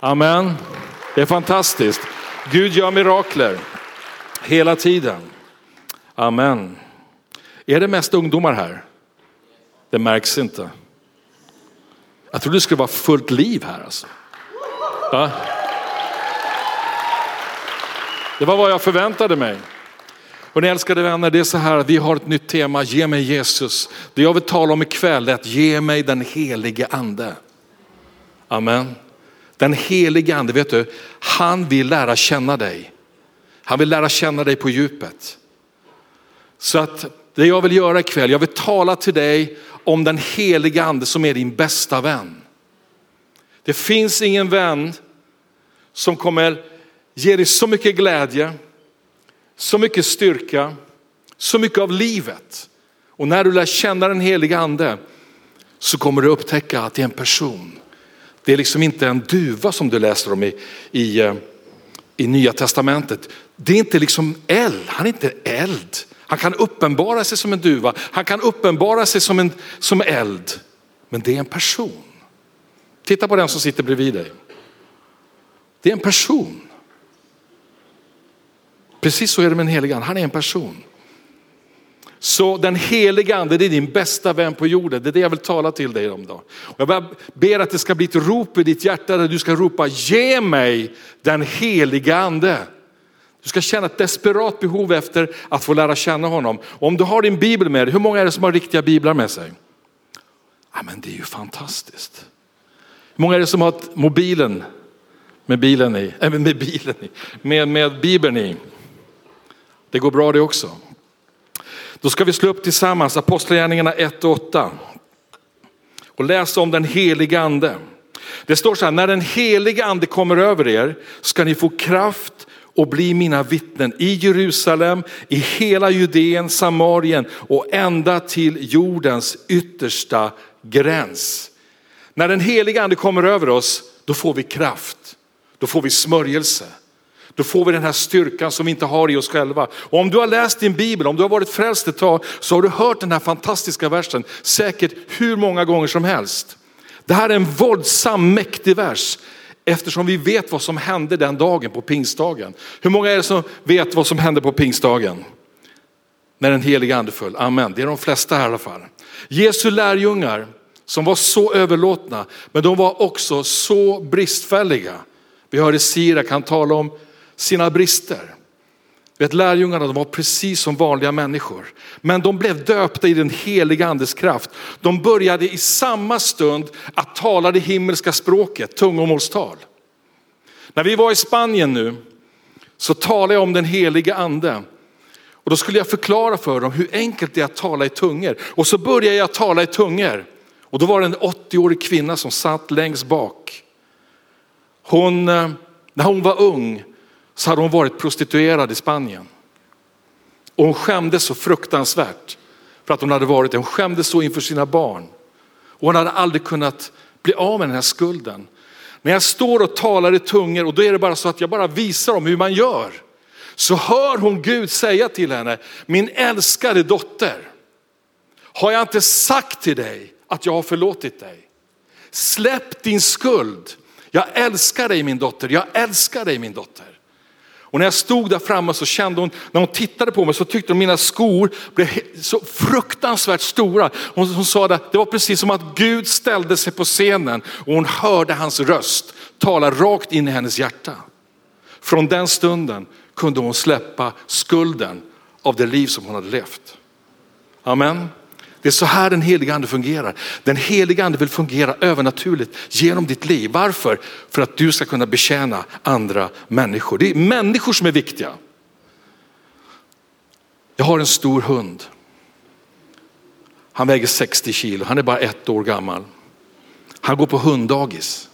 Amen. Det är fantastiskt. Gud gör mirakler hela tiden. Amen. Är det mest ungdomar här? Det märks inte. Jag trodde det skulle vara fullt liv här alltså. Ja. Det var vad jag förväntade mig. Och ni älskade vänner, det är så här att vi har ett nytt tema, ge mig Jesus. Det jag vill tala om ikväll är att ge mig den helige ande. Amen. Den helige ande, vet du, han vill lära känna dig. Han vill lära känna dig på djupet. Så att det jag vill göra ikväll, jag vill tala till dig om den helige ande som är din bästa vän. Det finns ingen vän som kommer ge dig så mycket glädje, så mycket styrka, så mycket av livet. Och när du lär känna den helige ande så kommer du upptäcka att det är en person. Det är liksom inte en duva som du läser om i, i, eh, i Nya Testamentet. Det är inte liksom eld, han är inte eld. Han kan uppenbara sig som en duva, han kan uppenbara sig som, en, som eld. Men det är en person. Titta på den som sitter bredvid dig. Det är en person. Precis så är det med den helige ande, han är en person. Så den heliga ande, det är din bästa vän på jorden. Det är det jag vill tala till dig om. Då. Jag ber att det ska bli ett rop i ditt hjärta där du ska ropa, ge mig den heliga ande. Du ska känna ett desperat behov efter att få lära känna honom. Och om du har din bibel med dig, hur många är det som har riktiga biblar med sig? Ja, men det är ju fantastiskt. Hur många är det som har mobilen med bilen i, Äh, med bilen i, med, med bibeln i? Det går bra det också. Då ska vi slå upp tillsammans Apostlagärningarna 1 och 8 och läsa om den heliga ande. Det står så här, när den heliga ande kommer över er ska ni få kraft och bli mina vittnen i Jerusalem, i hela Judeen, Samarien och ända till jordens yttersta gräns. När den heliga ande kommer över oss, då får vi kraft, då får vi smörjelse. Då får vi den här styrkan som vi inte har i oss själva. Och om du har läst din bibel, om du har varit frälst ett tag, så har du hört den här fantastiska versen säkert hur många gånger som helst. Det här är en våldsam, mäktig vers eftersom vi vet vad som hände den dagen på pingstdagen. Hur många är det som vet vad som hände på pingstdagen? När den heliga ande föll. Amen, det är de flesta här i alla fall. Jesu lärjungar som var så överlåtna, men de var också så bristfälliga. Vi hörde Sirak, han tala om sina brister. Vet, lärjungarna de var precis som vanliga människor, men de blev döpta i den heliga andes kraft. De började i samma stund att tala det himmelska språket, tungomålstal. När vi var i Spanien nu så talade jag om den heliga ande. Och då skulle jag förklara för dem hur enkelt det är att tala i tungor. Och så började jag tala i tungor. Och då var det en 80-årig kvinna som satt längst bak. Hon, eh, när hon var ung så hade hon varit prostituerad i Spanien. Och hon skämdes så fruktansvärt för att hon hade varit det. Hon skämdes så inför sina barn. Och hon hade aldrig kunnat bli av med den här skulden. När jag står och talar i tungor och då är det bara så att jag bara visar dem hur man gör. Så hör hon Gud säga till henne, min älskade dotter, har jag inte sagt till dig att jag har förlåtit dig? Släpp din skuld. Jag älskar dig min dotter, jag älskar dig min dotter. Och när jag stod där framme så kände hon, när hon tittade på mig så tyckte hon mina skor blev så fruktansvärt stora. Hon, hon sa att det var precis som att Gud ställde sig på scenen och hon hörde hans röst tala rakt in i hennes hjärta. Från den stunden kunde hon släppa skulden av det liv som hon hade levt. Amen. Det är så här den heliga ande fungerar. Den heliga ande vill fungera övernaturligt genom ditt liv. Varför? För att du ska kunna betjäna andra människor. Det är människor som är viktiga. Jag har en stor hund. Han väger 60 kilo, han är bara ett år gammal. Han går på hunddagis.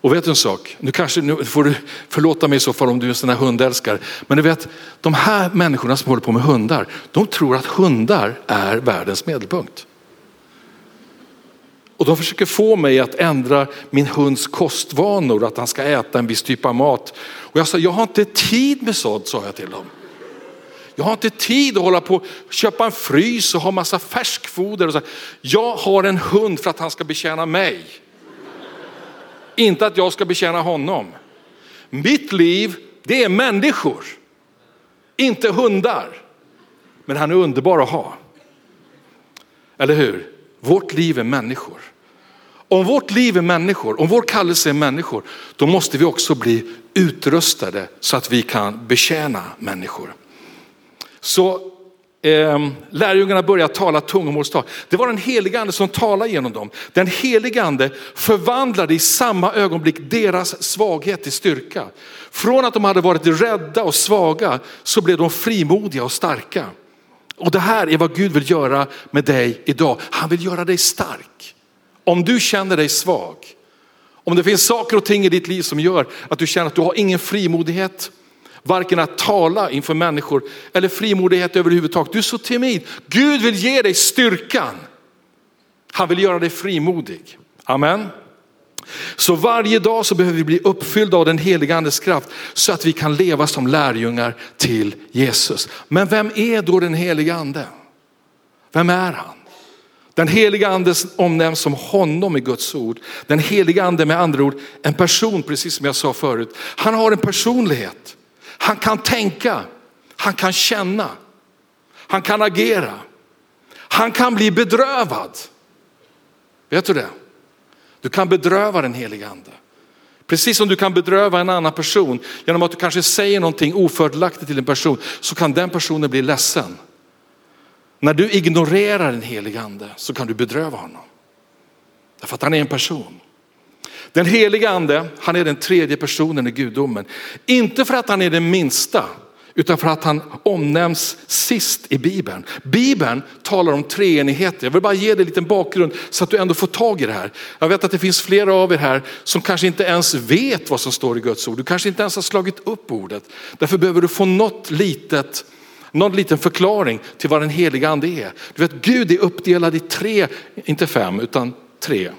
Och vet du en sak, nu kanske nu får du förlåta mig i så fall om du är en sån här hundälskare. Men du vet, de här människorna som håller på med hundar, de tror att hundar är världens medelpunkt. Och de försöker få mig att ändra min hunds kostvanor, att han ska äta en viss typ av mat. Och jag sa, jag har inte tid med sånt, sa jag till dem. Jag har inte tid att hålla på och köpa en frys och ha massa färskfoder. Och så. Jag har en hund för att han ska betjäna mig. Inte att jag ska betjäna honom. Mitt liv, det är människor. Inte hundar. Men han är underbar att ha. Eller hur? Vårt liv är människor. Om vårt liv är människor, om vår kallelse är människor, då måste vi också bli utrustade så att vi kan betjäna människor. Så Ehm, lärjungarna började tala tungomålstal. Det var den helige ande som talade genom dem. Den helige ande förvandlade i samma ögonblick deras svaghet till styrka. Från att de hade varit rädda och svaga så blev de frimodiga och starka. Och det här är vad Gud vill göra med dig idag. Han vill göra dig stark. Om du känner dig svag, om det finns saker och ting i ditt liv som gör att du känner att du har ingen frimodighet, varken att tala inför människor eller frimodighet överhuvudtaget. Du är så timid. Gud vill ge dig styrkan. Han vill göra dig frimodig. Amen. Så varje dag så behöver vi bli uppfyllda av den heliga andes kraft så att vi kan leva som lärjungar till Jesus. Men vem är då den heliga ande? Vem är han? Den heliga ande omnämns som honom i Guds ord. Den heliga ande med andra ord en person, precis som jag sa förut. Han har en personlighet. Han kan tänka, han kan känna, han kan agera. Han kan bli bedrövad. Vet du det? Du kan bedröva den helige ande. Precis som du kan bedröva en annan person genom att du kanske säger någonting ofördelaktigt till en person så kan den personen bli ledsen. När du ignorerar den helige ande så kan du bedröva honom. Därför att han är en person. Den heliga ande, han är den tredje personen i gudomen. Inte för att han är den minsta, utan för att han omnämns sist i Bibeln. Bibeln talar om treenighet. Jag vill bara ge dig en liten bakgrund så att du ändå får tag i det här. Jag vet att det finns flera av er här som kanske inte ens vet vad som står i Guds ord. Du kanske inte ens har slagit upp ordet. Därför behöver du få något litet någon liten förklaring till vad den heliga ande är. Du vet Gud är uppdelad i tre, inte fem utan tre.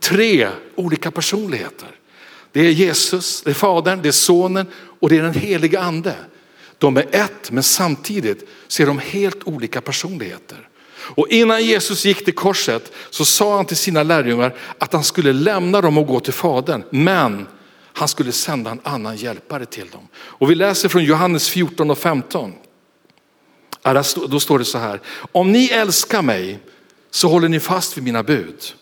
Tre olika personligheter. Det är Jesus, det är Fadern, det är Sonen och det är den helige ande. De är ett men samtidigt ser de helt olika personligheter. Och innan Jesus gick till korset så sa han till sina lärjungar att han skulle lämna dem och gå till Fadern. Men han skulle sända en annan hjälpare till dem. Och vi läser från Johannes 14 och 15. Då står det så här, om ni älskar mig så håller ni fast vid mina bud.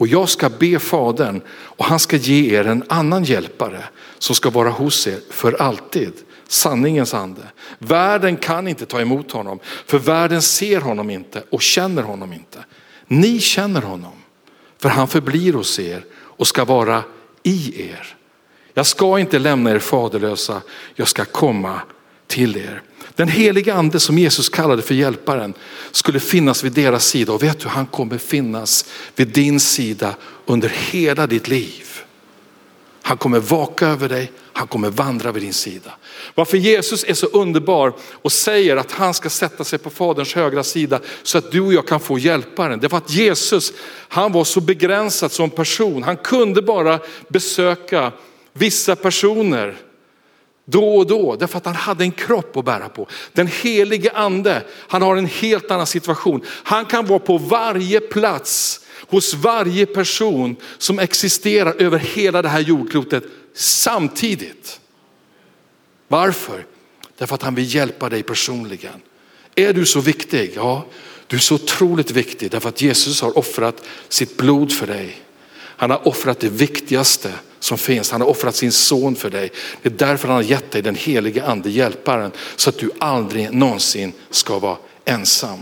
Och jag ska be Fadern och han ska ge er en annan hjälpare som ska vara hos er för alltid. Sanningens ande. Världen kan inte ta emot honom för världen ser honom inte och känner honom inte. Ni känner honom för han förblir hos er och ska vara i er. Jag ska inte lämna er faderlösa, jag ska komma till er. Den heliga ande som Jesus kallade för hjälparen skulle finnas vid deras sida och vet du, han kommer finnas vid din sida under hela ditt liv. Han kommer vaka över dig, han kommer vandra vid din sida. Varför Jesus är så underbar och säger att han ska sätta sig på faderns högra sida så att du och jag kan få hjälparen. Det var att Jesus, han var så begränsad som person. Han kunde bara besöka vissa personer då och då, därför att han hade en kropp att bära på. Den helige ande, han har en helt annan situation. Han kan vara på varje plats, hos varje person som existerar över hela det här jordklotet samtidigt. Varför? Därför att han vill hjälpa dig personligen. Är du så viktig? Ja, du är så otroligt viktig därför att Jesus har offrat sitt blod för dig. Han har offrat det viktigaste som finns. Han har offrat sin son för dig. Det är därför han har gett dig den helige ande, hjälparen, så att du aldrig någonsin ska vara ensam.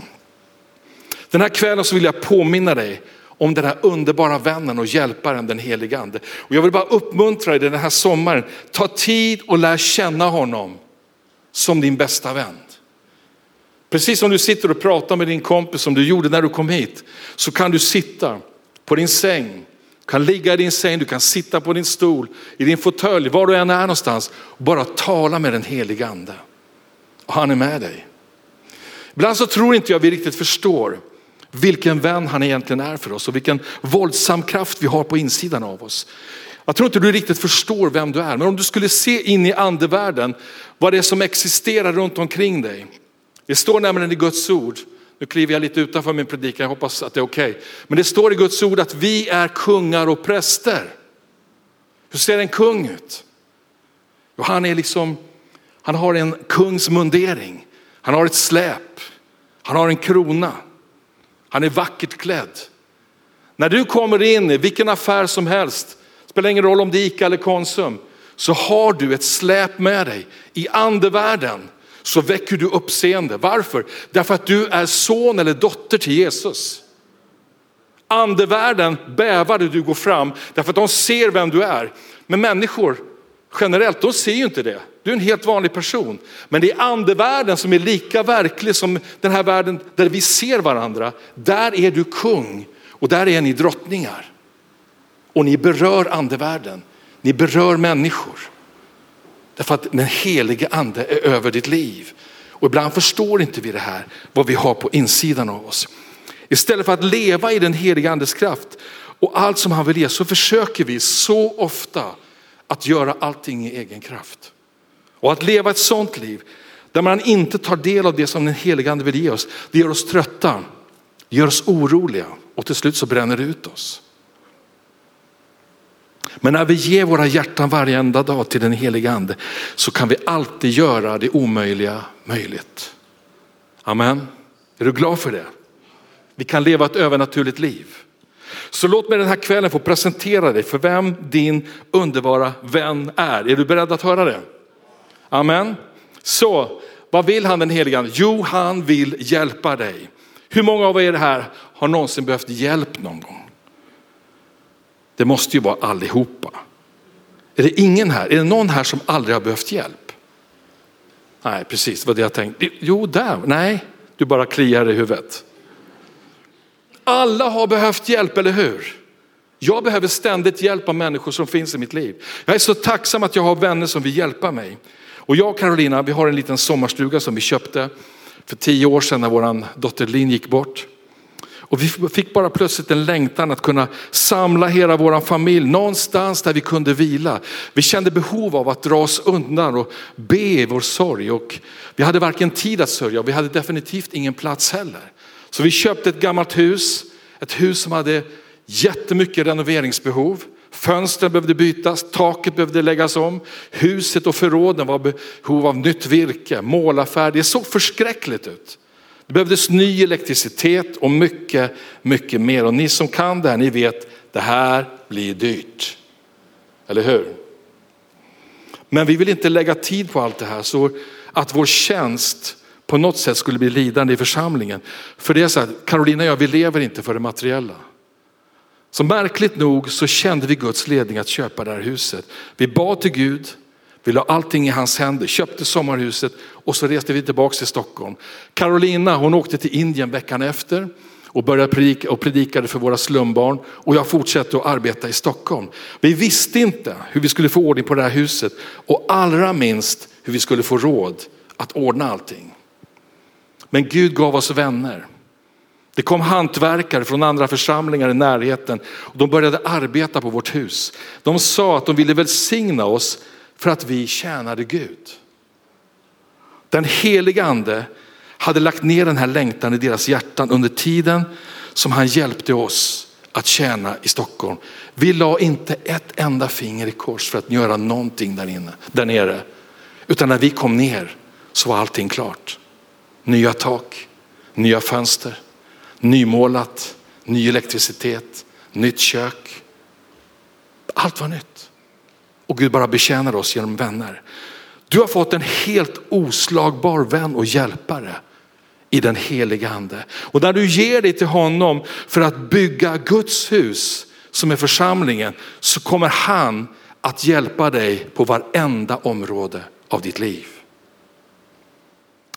Den här kvällen så vill jag påminna dig om den här underbara vännen och hjälparen, den helige ande. Och jag vill bara uppmuntra dig den här sommaren, ta tid och lär känna honom som din bästa vän. Precis som du sitter och pratar med din kompis som du gjorde när du kom hit, så kan du sitta på din säng kan ligga i din säng, du kan sitta på din stol, i din fåtölj, var du än är någonstans. Och bara tala med den heliga ande. Och han är med dig. Ibland så tror inte jag vi riktigt förstår vilken vän han egentligen är för oss och vilken våldsam kraft vi har på insidan av oss. Jag tror inte du riktigt förstår vem du är, men om du skulle se in i andevärlden, vad det är som existerar runt omkring dig. Det står nämligen i Guds ord nu kliver jag lite utanför min predikan, jag hoppas att det är okej. Okay. Men det står i Guds ord att vi är kungar och präster. Hur ser en kung ut? Jo, han är liksom, han har en kungs mundering. Han har ett släp. Han har en krona. Han är vackert klädd. När du kommer in i vilken affär som helst, spelar ingen roll om det är Ica eller Konsum, så har du ett släp med dig. I andevärlden så väcker du uppseende. Varför? Därför att du är son eller dotter till Jesus. Andevärlden bävar när du går fram därför att de ser vem du är. Men människor generellt, de ser ju inte det. Du är en helt vanlig person. Men det är andevärlden som är lika verklig som den här världen där vi ser varandra. Där är du kung och där är ni drottningar. Och ni berör andevärlden. Ni berör människor. Därför att den helige ande är över ditt liv. Och ibland förstår inte vi det här, vad vi har på insidan av oss. Istället för att leva i den helige andes kraft och allt som han vill ge så försöker vi så ofta att göra allting i egen kraft. Och att leva ett sånt liv där man inte tar del av det som den helige ande vill ge oss, det gör oss trötta, gör oss oroliga och till slut så bränner det ut oss. Men när vi ger våra hjärtan varenda dag till den helige ande så kan vi alltid göra det omöjliga möjligt. Amen. Är du glad för det? Vi kan leva ett övernaturligt liv. Så låt mig den här kvällen få presentera dig för vem din underbara vän är. Är du beredd att höra det? Amen. Så vad vill han den helige ande? Jo, han vill hjälpa dig. Hur många av er här har någonsin behövt hjälp någon gång? Det måste ju vara allihopa. Är det ingen här? Är det någon här som aldrig har behövt hjälp? Nej, precis vad det jag tänkte. Jo, där. Nej, du bara kliar i huvudet. Alla har behövt hjälp, eller hur? Jag behöver ständigt hjälp av människor som finns i mitt liv. Jag är så tacksam att jag har vänner som vill hjälpa mig. Och jag och Carolina, vi har en liten sommarstuga som vi köpte för tio år sedan när vår dotter Linn gick bort. Och vi fick bara plötsligt en längtan att kunna samla hela vår familj någonstans där vi kunde vila. Vi kände behov av att dra oss undan och be i vår sorg. Och vi hade varken tid att sörja och vi hade definitivt ingen plats heller. Så vi köpte ett gammalt hus, ett hus som hade jättemycket renoveringsbehov. Fönstren behövde bytas, taket behövde läggas om, huset och förråden var behov av nytt virke, målarfärg. Det såg förskräckligt ut. Det behövdes ny elektricitet och mycket, mycket mer. Och ni som kan det här, ni vet, det här blir dyrt. Eller hur? Men vi vill inte lägga tid på allt det här så att vår tjänst på något sätt skulle bli lidande i församlingen. För det är så här, Carolina och jag, vi lever inte för det materiella. Så märkligt nog så kände vi Guds ledning att köpa det här huset. Vi bad till Gud, vi la allting i hans händer, köpte sommarhuset och så reste vi tillbaka till Stockholm. Carolina hon åkte till Indien veckan efter och började predika och predikade för våra slumbarn och jag fortsatte att arbeta i Stockholm. Vi visste inte hur vi skulle få ordning på det här huset och allra minst hur vi skulle få råd att ordna allting. Men Gud gav oss vänner. Det kom hantverkare från andra församlingar i närheten och de började arbeta på vårt hus. De sa att de ville välsigna oss för att vi tjänade Gud. Den heliga ande hade lagt ner den här längtan i deras hjärtan under tiden som han hjälpte oss att tjäna i Stockholm. Vi la inte ett enda finger i kors för att göra någonting där, inne, där nere. Utan när vi kom ner så var allting klart. Nya tak, nya fönster, nymålat, ny elektricitet, nytt kök. Allt var nytt. Och Gud bara betjänar oss genom vänner. Du har fått en helt oslagbar vän och hjälpare i den heliga ande. Och när du ger dig till honom för att bygga Guds hus som är församlingen så kommer han att hjälpa dig på varenda område av ditt liv.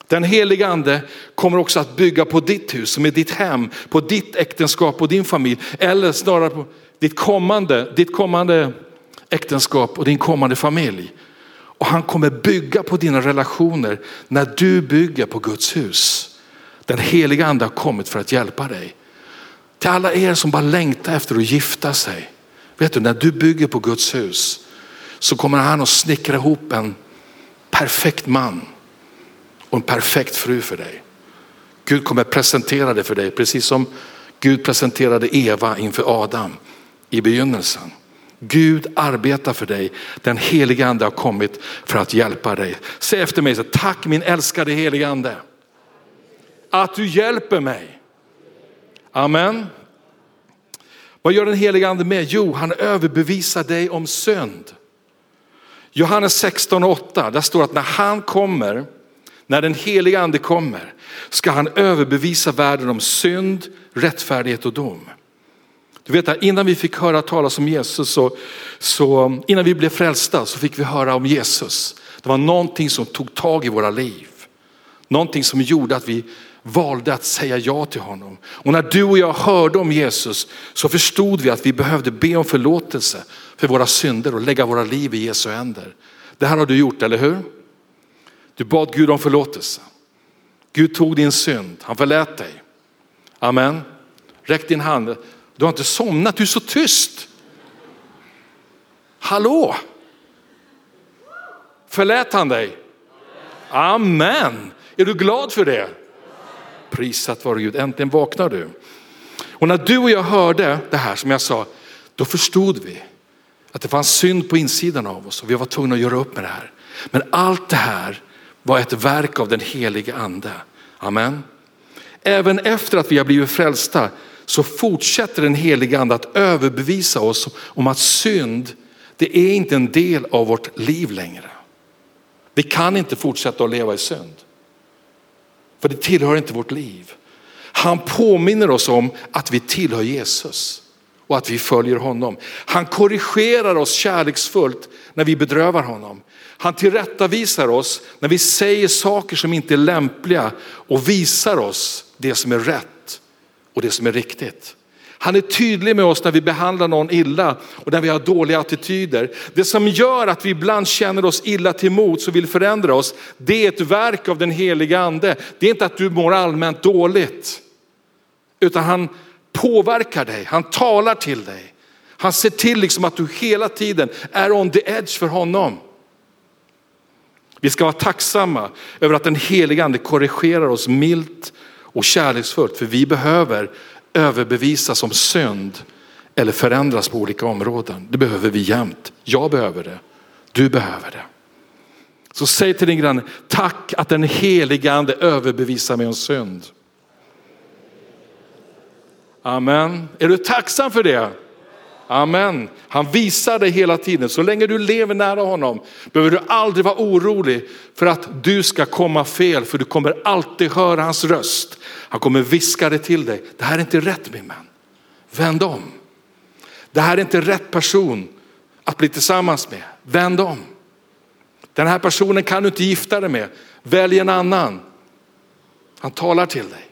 Den heliga ande kommer också att bygga på ditt hus som är ditt hem, på ditt äktenskap och din familj. Eller snarare på ditt kommande, ditt kommande äktenskap och din kommande familj. Och han kommer bygga på dina relationer när du bygger på Guds hus. Den heliga ande har kommit för att hjälpa dig. Till alla er som bara längtar efter att gifta sig. Vet du, när du bygger på Guds hus så kommer han att snickra ihop en perfekt man och en perfekt fru för dig. Gud kommer presentera det för dig precis som Gud presenterade Eva inför Adam i begynnelsen. Gud arbetar för dig. Den helige ande har kommit för att hjälpa dig. Säg efter mig, så, tack min älskade helige ande. Att du hjälper mig. Amen. Vad gör den helige ande med? Jo, han överbevisar dig om synd. Johannes 16 8, där står att när han kommer, när den helige ande kommer, ska han överbevisa världen om synd, rättfärdighet och dom. Du vet innan vi fick höra talas om Jesus, så, så, innan vi blev frälsta så fick vi höra om Jesus. Det var någonting som tog tag i våra liv. Någonting som gjorde att vi valde att säga ja till honom. Och när du och jag hörde om Jesus så förstod vi att vi behövde be om förlåtelse för våra synder och lägga våra liv i Jesu händer. Det här har du gjort, eller hur? Du bad Gud om förlåtelse. Gud tog din synd, han förlät dig. Amen. Räck din hand. Du har inte somnat, du är så tyst. Hallå? Förlät han dig? Amen. Är du glad för det? Prisat vare Gud, äntligen vaknar du. Och när du och jag hörde det här som jag sa, då förstod vi att det fanns synd på insidan av oss och vi var tvungna att göra upp med det här. Men allt det här var ett verk av den helige ande. Amen. Även efter att vi har blivit frälsta så fortsätter den helige ande att överbevisa oss om att synd, det är inte en del av vårt liv längre. Vi kan inte fortsätta att leva i synd. För det tillhör inte vårt liv. Han påminner oss om att vi tillhör Jesus och att vi följer honom. Han korrigerar oss kärleksfullt när vi bedrövar honom. Han tillrättavisar oss när vi säger saker som inte är lämpliga och visar oss det som är rätt och det som är riktigt. Han är tydlig med oss när vi behandlar någon illa och när vi har dåliga attityder. Det som gör att vi ibland känner oss illa till mots och vill förändra oss, det är ett verk av den heliga ande. Det är inte att du mår allmänt dåligt, utan han påverkar dig, han talar till dig. Han ser till liksom att du hela tiden är on the edge för honom. Vi ska vara tacksamma över att den heliga ande korrigerar oss milt och kärleksfullt, för vi behöver överbevisas om synd eller förändras på olika områden. Det behöver vi jämt. Jag behöver det. Du behöver det. Så säg till din granne, tack att den heliga ande överbevisar mig om synd. Amen. Är du tacksam för det? Amen. Han visar dig hela tiden. Så länge du lever nära honom behöver du aldrig vara orolig för att du ska komma fel. För du kommer alltid höra hans röst. Han kommer viska det till dig. Det här är inte rätt min vän. Vänd om. Det här är inte rätt person att bli tillsammans med. Vänd om. Den här personen kan du inte gifta dig med. Välj en annan. Han talar till dig.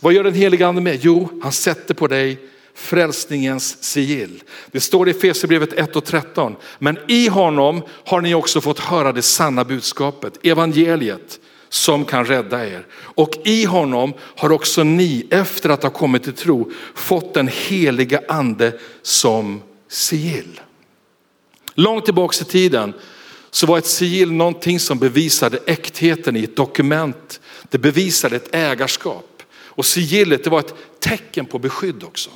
Vad gör den helige ande med? Jo, han sätter på dig frälsningens sigill. Det står i Fesebrevet 1 och 13. Men i honom har ni också fått höra det sanna budskapet, evangeliet som kan rädda er. Och i honom har också ni efter att ha kommit till tro fått den heliga ande som sigill. Långt tillbaks i tiden så var ett sigill någonting som bevisade äktheten i ett dokument. Det bevisade ett ägarskap. Och sigillet det var ett tecken på beskydd också.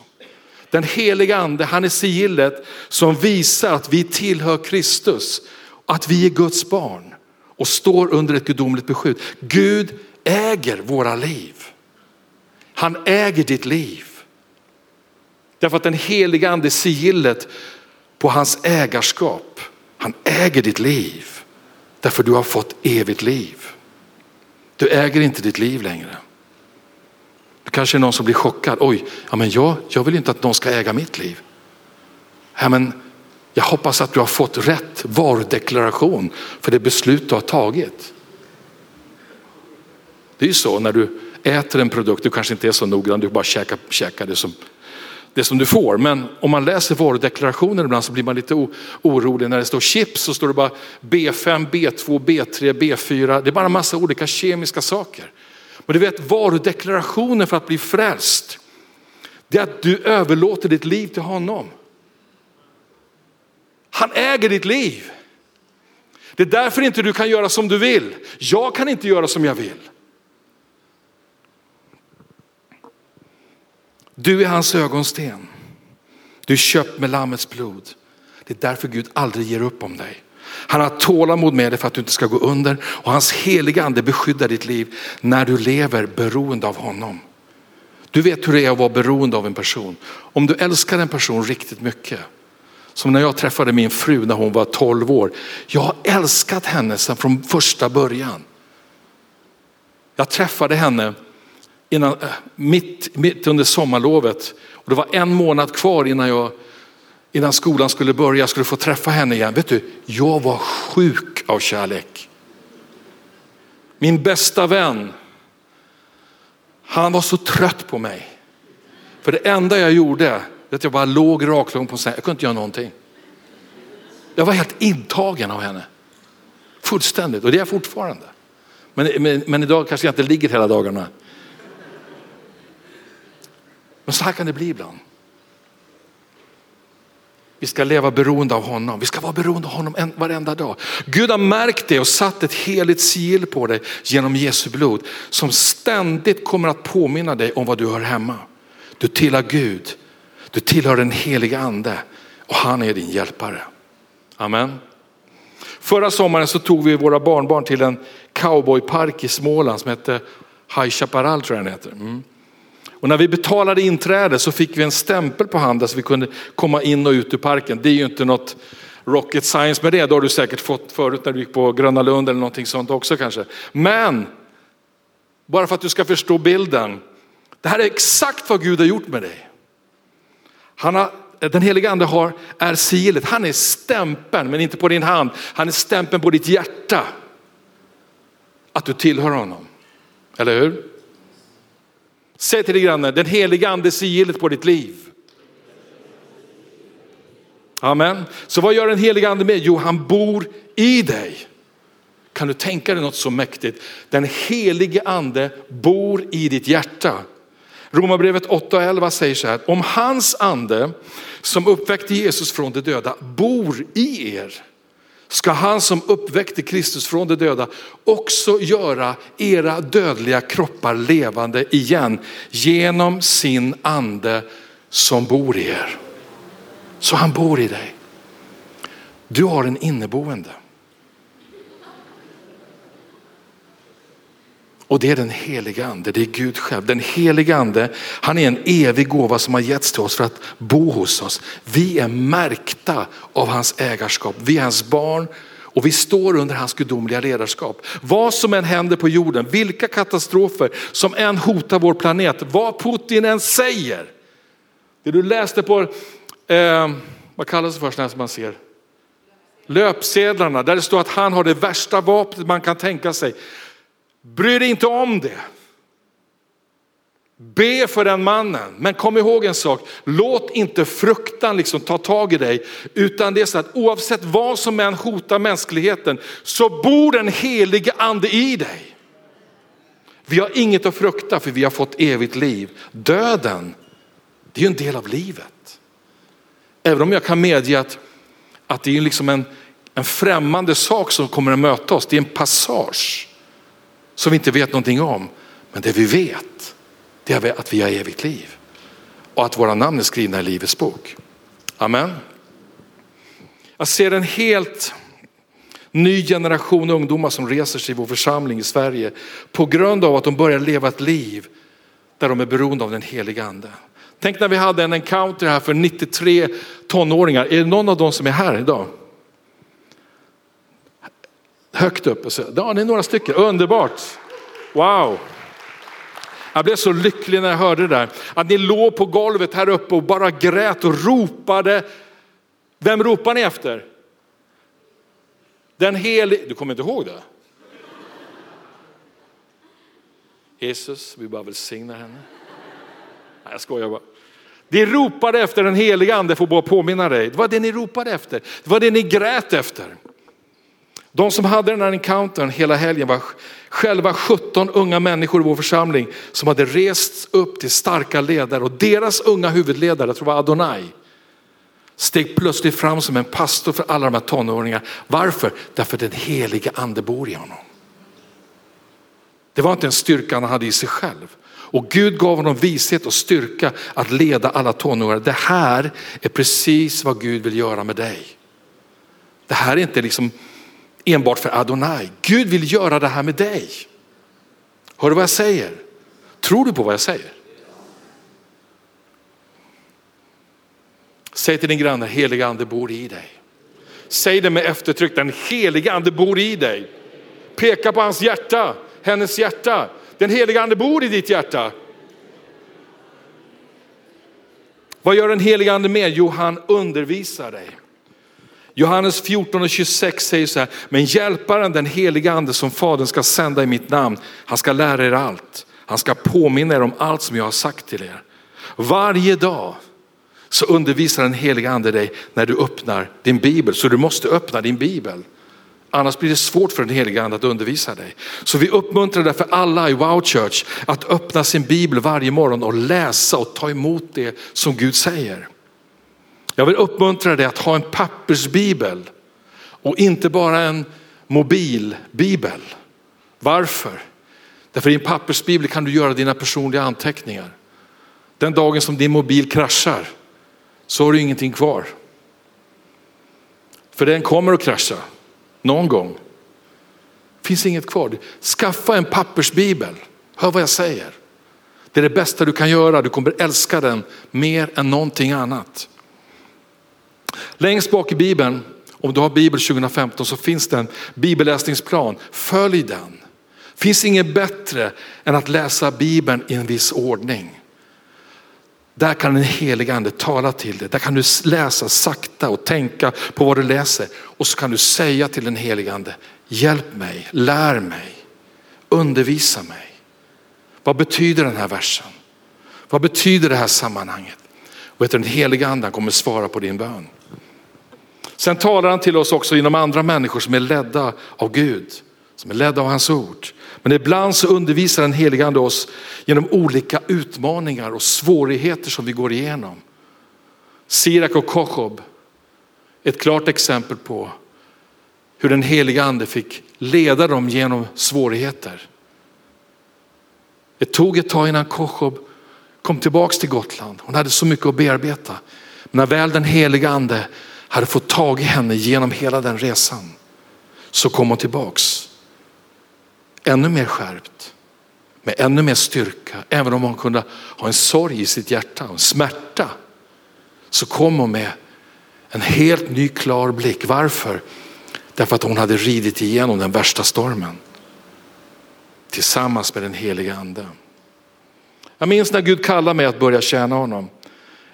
Den heliga ande, han är sigillet som visar att vi tillhör Kristus, att vi är Guds barn och står under ett gudomligt beskydd. Gud äger våra liv. Han äger ditt liv. Därför att den heliga ande är sigillet på hans ägarskap. Han äger ditt liv därför du har fått evigt liv. Du äger inte ditt liv längre. Det kanske är någon som blir chockad. Oj, ja, men jag, jag vill inte att någon ska äga mitt liv. Ja, men jag hoppas att du har fått rätt varudeklaration för det beslut du har tagit. Det är ju så när du äter en produkt, du kanske inte är så noggrann, du bara käkar, käkar det, som, det som du får. Men om man läser varudeklarationer ibland så blir man lite orolig. När det står chips så står det bara B5, B2, B3, B4. Det är bara en massa olika kemiska saker. Och du vet varudeklarationen för att bli frälst, det är att du överlåter ditt liv till honom. Han äger ditt liv. Det är därför inte du kan göra som du vill. Jag kan inte göra som jag vill. Du är hans ögonsten. Du är köpt med Lammets blod. Det är därför Gud aldrig ger upp om dig. Han har tålamod med dig för att du inte ska gå under och hans heliga ande beskyddar ditt liv när du lever beroende av honom. Du vet hur det är att vara beroende av en person. Om du älskar en person riktigt mycket, som när jag träffade min fru när hon var 12 år. Jag har älskat henne sedan från första början. Jag träffade henne innan, eh, mitt, mitt under sommarlovet och det var en månad kvar innan, jag, innan skolan skulle börja, jag skulle få träffa henne igen. Vet du, jag var sjuk av kärlek. Min bästa vän, han var så trött på mig. För det enda jag gjorde, var att jag bara låg raklång på sängen, jag kunde inte göra någonting. Jag var helt intagen av henne. Fullständigt, och det är jag fortfarande. Men, men, men idag kanske jag inte ligger hela dagarna. Men så här kan det bli ibland. Vi ska leva beroende av honom. Vi ska vara beroende av honom en, varenda dag. Gud har märkt det och satt ett heligt sigill på dig genom Jesu blod som ständigt kommer att påminna dig om vad du hör hemma. Du tillhör Gud, du tillhör den heliga ande och han är din hjälpare. Amen. Förra sommaren så tog vi våra barnbarn till en cowboypark i Småland som hette High Chaparral tror jag den heter. Mm. Och när vi betalade inträde så fick vi en stämpel på handen så vi kunde komma in och ut ur parken. Det är ju inte något rocket science med det, det har du säkert fått förut när du gick på Gröna Lund eller någonting sånt också kanske. Men, bara för att du ska förstå bilden, det här är exakt vad Gud har gjort med dig. Han har, den heliga ande har, är sigillet, han är stämpeln, men inte på din hand, han är stämpeln på ditt hjärta. Att du tillhör honom, eller hur? Säg till din granne, den heliga ande sigillet på ditt liv. Amen. Så vad gör den heliga ande med? Jo, han bor i dig. Kan du tänka dig något så mäktigt? Den helige ande bor i ditt hjärta. Romarbrevet 8 och 11 säger så här, om hans ande som uppväckte Jesus från de döda bor i er ska han som uppväckte Kristus från de döda också göra era dödliga kroppar levande igen genom sin ande som bor i er. Så han bor i dig. Du har en inneboende. Och det är den heliga ande, det är Gud själv. Den heliga ande, han är en evig gåva som har getts till oss för att bo hos oss. Vi är märkta av hans ägarskap, vi är hans barn och vi står under hans gudomliga ledarskap. Vad som än händer på jorden, vilka katastrofer som än hotar vår planet, vad Putin än säger. Det du läste på, eh, vad kallas det för när man ser? Löpsedlarna, där det står att han har det värsta vapnet man kan tänka sig. Bry dig inte om det. Be för den mannen, men kom ihåg en sak. Låt inte fruktan liksom ta tag i dig, utan det är så att oavsett vad som än hotar mänskligheten så bor den helige ande i dig. Vi har inget att frukta för vi har fått evigt liv. Döden, det är ju en del av livet. Även om jag kan medge att, att det är liksom en, en främmande sak som kommer att möta oss, det är en passage som vi inte vet någonting om. Men det vi vet, det är att vi har evigt liv och att våra namn är skrivna i Livets bok. Amen. Jag ser en helt ny generation ungdomar som reser sig i vår församling i Sverige på grund av att de börjar leva ett liv där de är beroende av den heliga ande. Tänk när vi hade en encounter här för 93 tonåringar. Är det någon av dem som är här idag? Högt upp. Och så, ja, det är några stycken, underbart. Wow. Jag blev så lycklig när jag hörde det där. Att ni låg på golvet här uppe och bara grät och ropade. Vem ropar ni efter? Den helige, du kommer inte ihåg det? Jesus, vi bara välsignar henne. Nej, jag skojar bara. De ropade efter den heliga ande, får bara påminna dig. Det var det ni ropade efter. Det var det ni grät efter. De som hade den här encountern hela helgen var själva 17 unga människor i vår församling som hade rest upp till starka ledare och deras unga huvudledare, jag tror det var Adonai, steg plötsligt fram som en pastor för alla de här tonåringarna. Varför? Därför att den heliga ande bor i honom. Det var inte en styrka han hade i sig själv. Och Gud gav honom vishet och styrka att leda alla tonåringar. Det här är precis vad Gud vill göra med dig. Det här är inte liksom enbart för Adonai. Gud vill göra det här med dig. Hör du vad jag säger? Tror du på vad jag säger? Säg till din granne, heliga ande bor i dig. Säg det med eftertryck, den heliga ande bor i dig. Peka på hans hjärta, hennes hjärta. Den heliga ande bor i ditt hjärta. Vad gör den heliga ande mer? Jo, han undervisar dig. Johannes 14 och 26 säger så här, men hjälparen den heliga ande som fadern ska sända i mitt namn, han ska lära er allt. Han ska påminna er om allt som jag har sagt till er. Varje dag så undervisar den heliga ande dig när du öppnar din bibel. Så du måste öppna din bibel. Annars blir det svårt för den heliga ande att undervisa dig. Så vi uppmuntrar därför alla i Wow Church att öppna sin bibel varje morgon och läsa och ta emot det som Gud säger. Jag vill uppmuntra dig att ha en pappersbibel och inte bara en mobilbibel. Varför? Därför i en pappersbibel kan du göra dina personliga anteckningar. Den dagen som din mobil kraschar så har du ingenting kvar. För den kommer att krascha någon gång. finns inget kvar. Skaffa en pappersbibel. Hör vad jag säger. Det är det bästa du kan göra. Du kommer älska den mer än någonting annat. Längst bak i Bibeln, om du har Bibel 2015 så finns det en bibelläsningsplan. Följ den. finns inget bättre än att läsa Bibeln i en viss ordning. Där kan den helige ande tala till dig. Där kan du läsa sakta och tänka på vad du läser. Och så kan du säga till den helige ande, hjälp mig, lär mig, undervisa mig. Vad betyder den här versen? Vad betyder det här sammanhanget? Och vet du, den heliga ande kommer svara på din bön. Sen talar han till oss också genom andra människor som är ledda av Gud, som är ledda av hans ord. Men ibland så undervisar den helige ande oss genom olika utmaningar och svårigheter som vi går igenom. Sirak och Kochob, ett klart exempel på hur den heliga ande fick leda dem genom svårigheter. Det tog ett tag innan Kochob kom tillbaks till Gotland. Hon hade så mycket att bearbeta. Men när väl den heliga ande hade fått tag i henne genom hela den resan så kom hon tillbaks. Ännu mer skärpt, med ännu mer styrka. Även om hon kunde ha en sorg i sitt hjärta, en smärta. Så kom hon med en helt ny klar blick. Varför? Därför att hon hade ridit igenom den värsta stormen. Tillsammans med den heliga ande. Jag minns när Gud kallade mig att börja tjäna honom.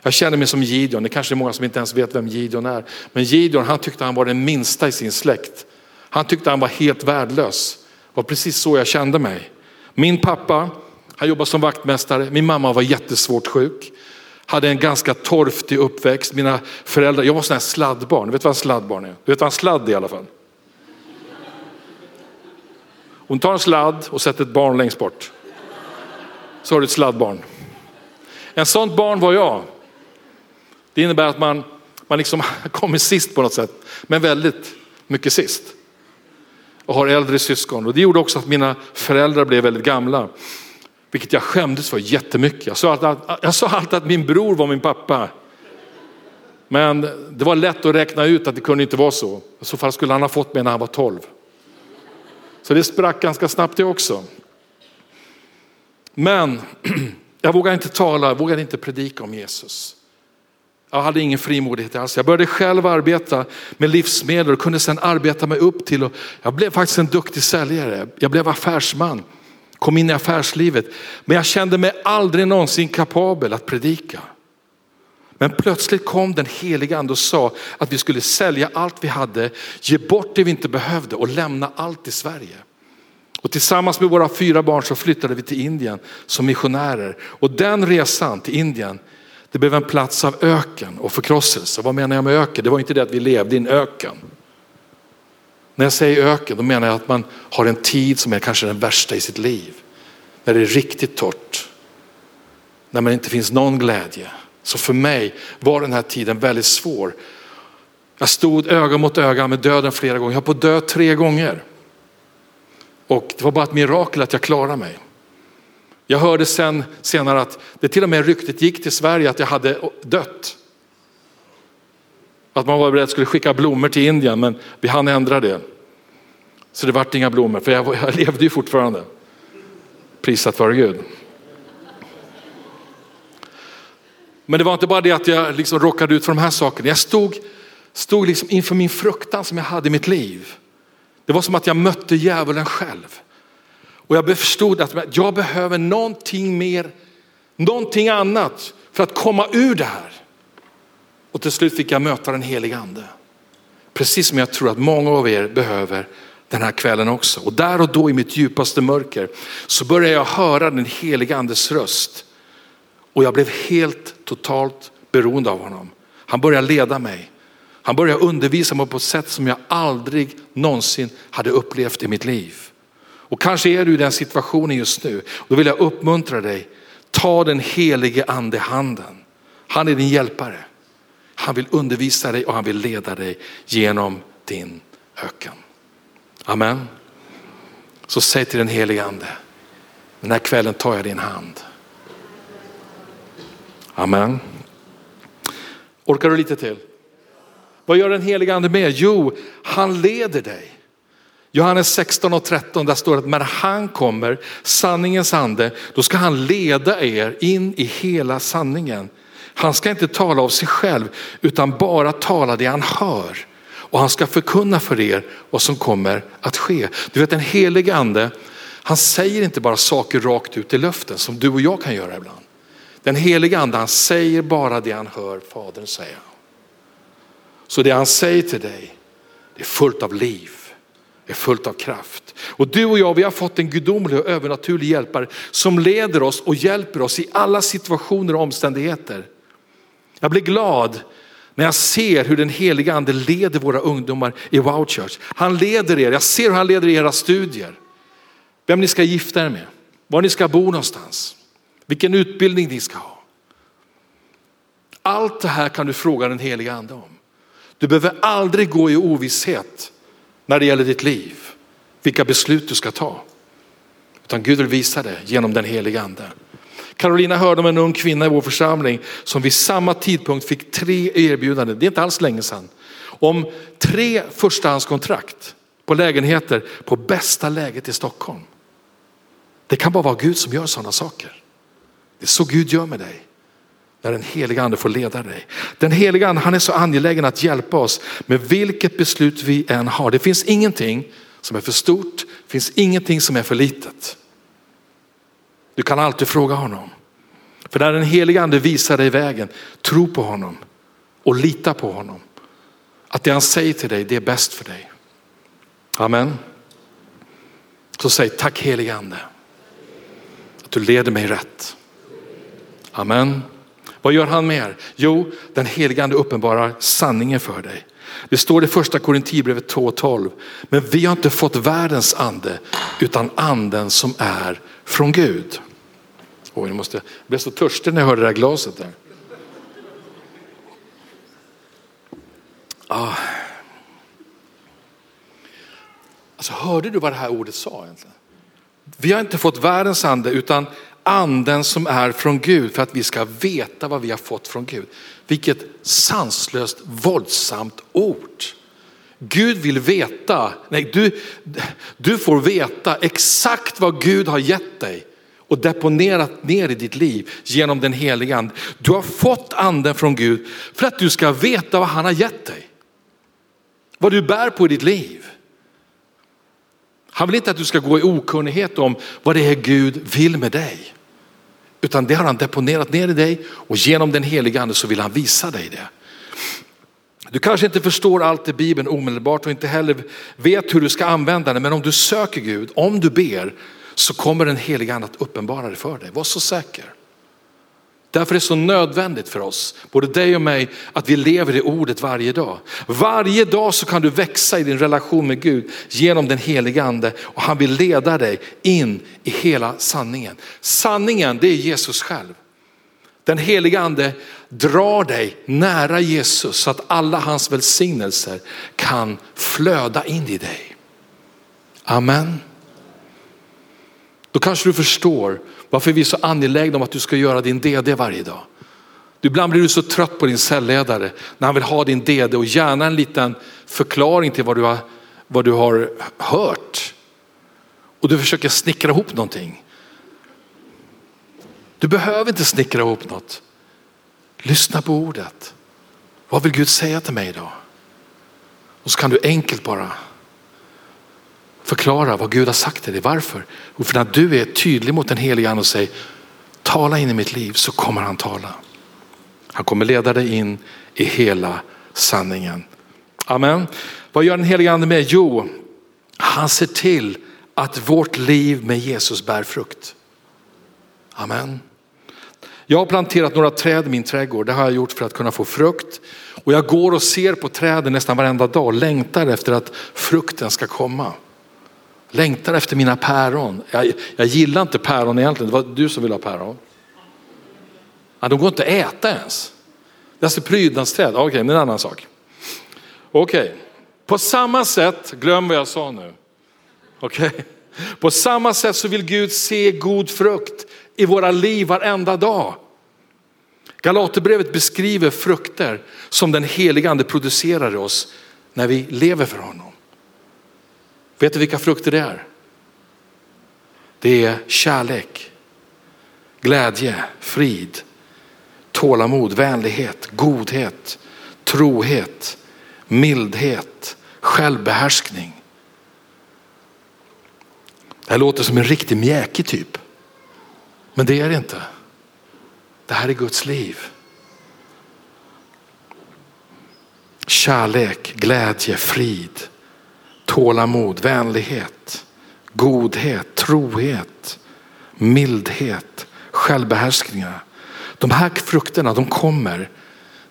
Jag känner mig som Gideon, det kanske är många som inte ens vet vem Gideon är. Men Gideon han tyckte han var den minsta i sin släkt. Han tyckte han var helt värdelös. Det var precis så jag kände mig. Min pappa, han jobbade som vaktmästare, min mamma var jättesvårt sjuk. Hade en ganska torftig uppväxt. Mina föräldrar, jag var sån här sladdbarn, du vet vad en sladdbarn är? Du vet vad en sladd är i alla fall? Hon tar en sladd och sätter ett barn längst bort. Så har du ett sladdbarn. En sånt barn var jag. Det innebär att man, man liksom kommer sist på något sätt, men väldigt mycket sist. Och har äldre syskon. Och det gjorde också att mina föräldrar blev väldigt gamla. Vilket jag skämdes för jättemycket. Jag sa, alltid, jag sa alltid att min bror var min pappa. Men det var lätt att räkna ut att det kunde inte vara så. I så fall skulle han ha fått mig när han var 12. Så det sprack ganska snabbt det också. Men jag vågade inte tala, jag vågade inte predika om Jesus. Jag hade ingen frimodighet alls. Jag började själv arbeta med livsmedel och kunde sedan arbeta mig upp till, och jag blev faktiskt en duktig säljare. Jag blev affärsman, kom in i affärslivet. Men jag kände mig aldrig någonsin kapabel att predika. Men plötsligt kom den heliga ande och sa att vi skulle sälja allt vi hade, ge bort det vi inte behövde och lämna allt i Sverige. Och tillsammans med våra fyra barn så flyttade vi till Indien som missionärer. Och den resan till Indien det blev en plats av öken och förkrosselse. Vad menar jag med öken? Det var inte det att vi levde i en öken. När jag säger öken då menar jag att man har en tid som är kanske den värsta i sitt liv. När det är riktigt torrt. När man inte finns någon glädje. Så för mig var den här tiden väldigt svår. Jag stod öga mot öga med döden flera gånger. Jag har på dö tre gånger. Och det var bara ett mirakel att jag klarade mig. Jag hörde sen senare att det till och med ryktet gick till Sverige att jag hade dött. Att man var beredd att skulle skicka blommor till Indien men vi hann ändra det. Så det vart inga blommor för jag, jag levde ju fortfarande. Prisat vare Gud. Men det var inte bara det att jag liksom råkade ut för de här sakerna. Jag stod, stod liksom inför min fruktan som jag hade i mitt liv. Det var som att jag mötte djävulen själv. Och jag förstod att jag behöver någonting mer, någonting annat för att komma ur det här. Och till slut fick jag möta den helige ande. Precis som jag tror att många av er behöver den här kvällen också. Och där och då i mitt djupaste mörker så började jag höra den helige andes röst. Och jag blev helt totalt beroende av honom. Han började leda mig. Han började undervisa mig på ett sätt som jag aldrig någonsin hade upplevt i mitt liv. Och kanske är du i den situationen just nu. Då vill jag uppmuntra dig. Ta den helige ande handen. Han är din hjälpare. Han vill undervisa dig och han vill leda dig genom din öken. Amen. Så säg till den helige ande, den här kvällen tar jag din hand. Amen. Orkar du lite till? Vad gör den helige ande med? Jo, han leder dig. Johannes 16 och 13 där står det att när han kommer, sanningens ande, då ska han leda er in i hela sanningen. Han ska inte tala av sig själv utan bara tala det han hör. Och han ska förkunna för er vad som kommer att ske. Du vet den helige ande, han säger inte bara saker rakt ut i luften som du och jag kan göra ibland. Den helige ande han säger bara det han hör Fadern säga. Så det han säger till dig, det är fullt av liv, är fullt av kraft. Och du och jag, vi har fått en gudomlig och övernaturlig hjälpare som leder oss och hjälper oss i alla situationer och omständigheter. Jag blir glad när jag ser hur den heliga ande leder våra ungdomar i Wow Church. Han leder er, jag ser hur han leder era studier. Vem ni ska gifta er med, var ni ska bo någonstans, vilken utbildning ni ska ha. Allt det här kan du fråga den heliga ande om. Du behöver aldrig gå i ovisshet när det gäller ditt liv, vilka beslut du ska ta. Utan Gud vill visa det genom den heliga ande. Carolina hörde om en ung kvinna i vår församling som vid samma tidpunkt fick tre erbjudanden, det är inte alls länge sedan, om tre förstahandskontrakt på lägenheter på bästa läget i Stockholm. Det kan bara vara Gud som gör sådana saker. Det är så Gud gör med dig. När den heliga ande får leda dig. Den heliga ande han är så angelägen att hjälpa oss med vilket beslut vi än har. Det finns ingenting som är för stort, det finns ingenting som är för litet. Du kan alltid fråga honom. För när den heliga ande visar dig vägen, tro på honom och lita på honom. Att det han säger till dig, det är bäst för dig. Amen. Så säg tack heliga ande. Att du leder mig rätt. Amen. Vad gör han mer? Jo, den helige ande uppenbarar sanningen för dig. Det står i första Korinthierbrevet 2.12. Men vi har inte fått världens ande utan anden som är från Gud. Oj, jag, måste, jag blev så törstig när jag hörde det där glaset där. Ah. Alltså, hörde du vad det här ordet sa egentligen? Vi har inte fått världens ande utan anden som är från Gud för att vi ska veta vad vi har fått från Gud. Vilket sanslöst våldsamt ord. Gud vill veta, nej du, du får veta exakt vad Gud har gett dig och deponerat ner i ditt liv genom den heliga ande. Du har fått anden från Gud för att du ska veta vad han har gett dig. Vad du bär på i ditt liv. Han vill inte att du ska gå i okunnighet om vad det är Gud vill med dig. Utan det har han deponerat ner i dig och genom den heliga ande så vill han visa dig det. Du kanske inte förstår allt i Bibeln omedelbart och inte heller vet hur du ska använda det. Men om du söker Gud, om du ber, så kommer den heliga ande att uppenbara det för dig. Var så säker. Därför är det så nödvändigt för oss, både dig och mig, att vi lever i ordet varje dag. Varje dag så kan du växa i din relation med Gud genom den heliga ande och han vill leda dig in i hela sanningen. Sanningen det är Jesus själv. Den heliga ande drar dig nära Jesus så att alla hans välsignelser kan flöda in i dig. Amen. Då kanske du förstår varför vi är så angelägna om att du ska göra din DD varje dag. Ibland blir du så trött på din cellledare när han vill ha din DD och gärna en liten förklaring till vad du har, vad du har hört. Och du försöker snickra ihop någonting. Du behöver inte snickra ihop något. Lyssna på ordet. Vad vill Gud säga till mig idag? Och så kan du enkelt bara förklara vad Gud har sagt till dig. Varför? Och för när du är tydlig mot den helige ande och säger tala in i mitt liv så kommer han tala. Han kommer leda dig in i hela sanningen. Amen. Vad gör den helige ande med? Jo, han ser till att vårt liv med Jesus bär frukt. Amen. Jag har planterat några träd i min trädgård. Det har jag gjort för att kunna få frukt. Och jag går och ser på träden nästan varenda dag och längtar efter att frukten ska komma. Längtar efter mina päron. Jag, jag gillar inte päron egentligen, det var du som ville ha päron. Ja, de går inte att äta ens. Det är alltså prydnadsträd, okej okay, det är en annan sak. Okej, okay. på samma sätt, glöm vad jag sa nu. Okej, okay. på samma sätt så vill Gud se god frukt i våra liv varenda dag. Galaterbrevet beskriver frukter som den helige ande producerar i oss när vi lever för honom. Vet du vilka frukter det är? Det är kärlek, glädje, frid, tålamod, vänlighet, godhet, trohet, mildhet, självbehärskning. Det här låter som en riktig mjäkig typ. Men det är det inte. Det här är Guds liv. Kärlek, glädje, frid, tålamod, vänlighet, godhet, trohet, mildhet, självbehärskningar. De här frukterna de kommer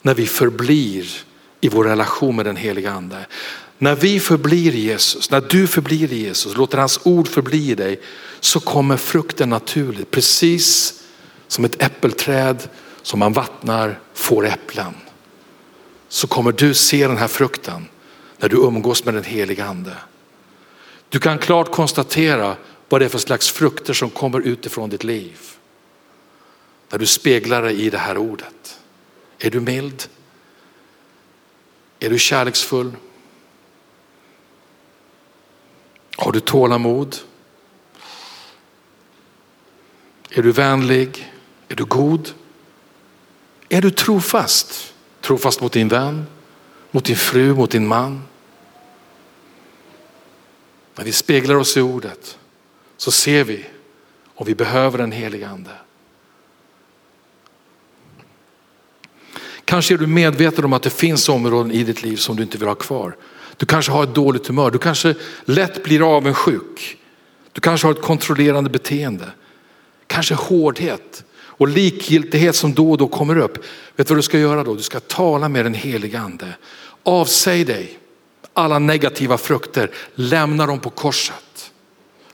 när vi förblir i vår relation med den heliga ande. När vi förblir i Jesus, när du förblir i Jesus, låter hans ord förbli i dig, så kommer frukten naturligt. Precis som ett äppelträd som man vattnar får äpplen. Så kommer du se den här frukten när du umgås med den heliga ande. Du kan klart konstatera vad det är för slags frukter som kommer utifrån ditt liv. När du speglar dig i det här ordet. Är du mild? Är du kärleksfull? Har du tålamod? Är du vänlig? Är du god? Är du trofast? Trofast mot din vän, mot din fru, mot din man? När vi speglar oss i ordet så ser vi om vi behöver den helige ande. Kanske är du medveten om att det finns områden i ditt liv som du inte vill ha kvar. Du kanske har ett dåligt humör, du kanske lätt blir avundsjuk. Du kanske har ett kontrollerande beteende. Kanske hårdhet och likgiltighet som då och då kommer upp. Vet du vad du ska göra då? Du ska tala med den helige ande. Avsäg dig alla negativa frukter, lämna dem på korset.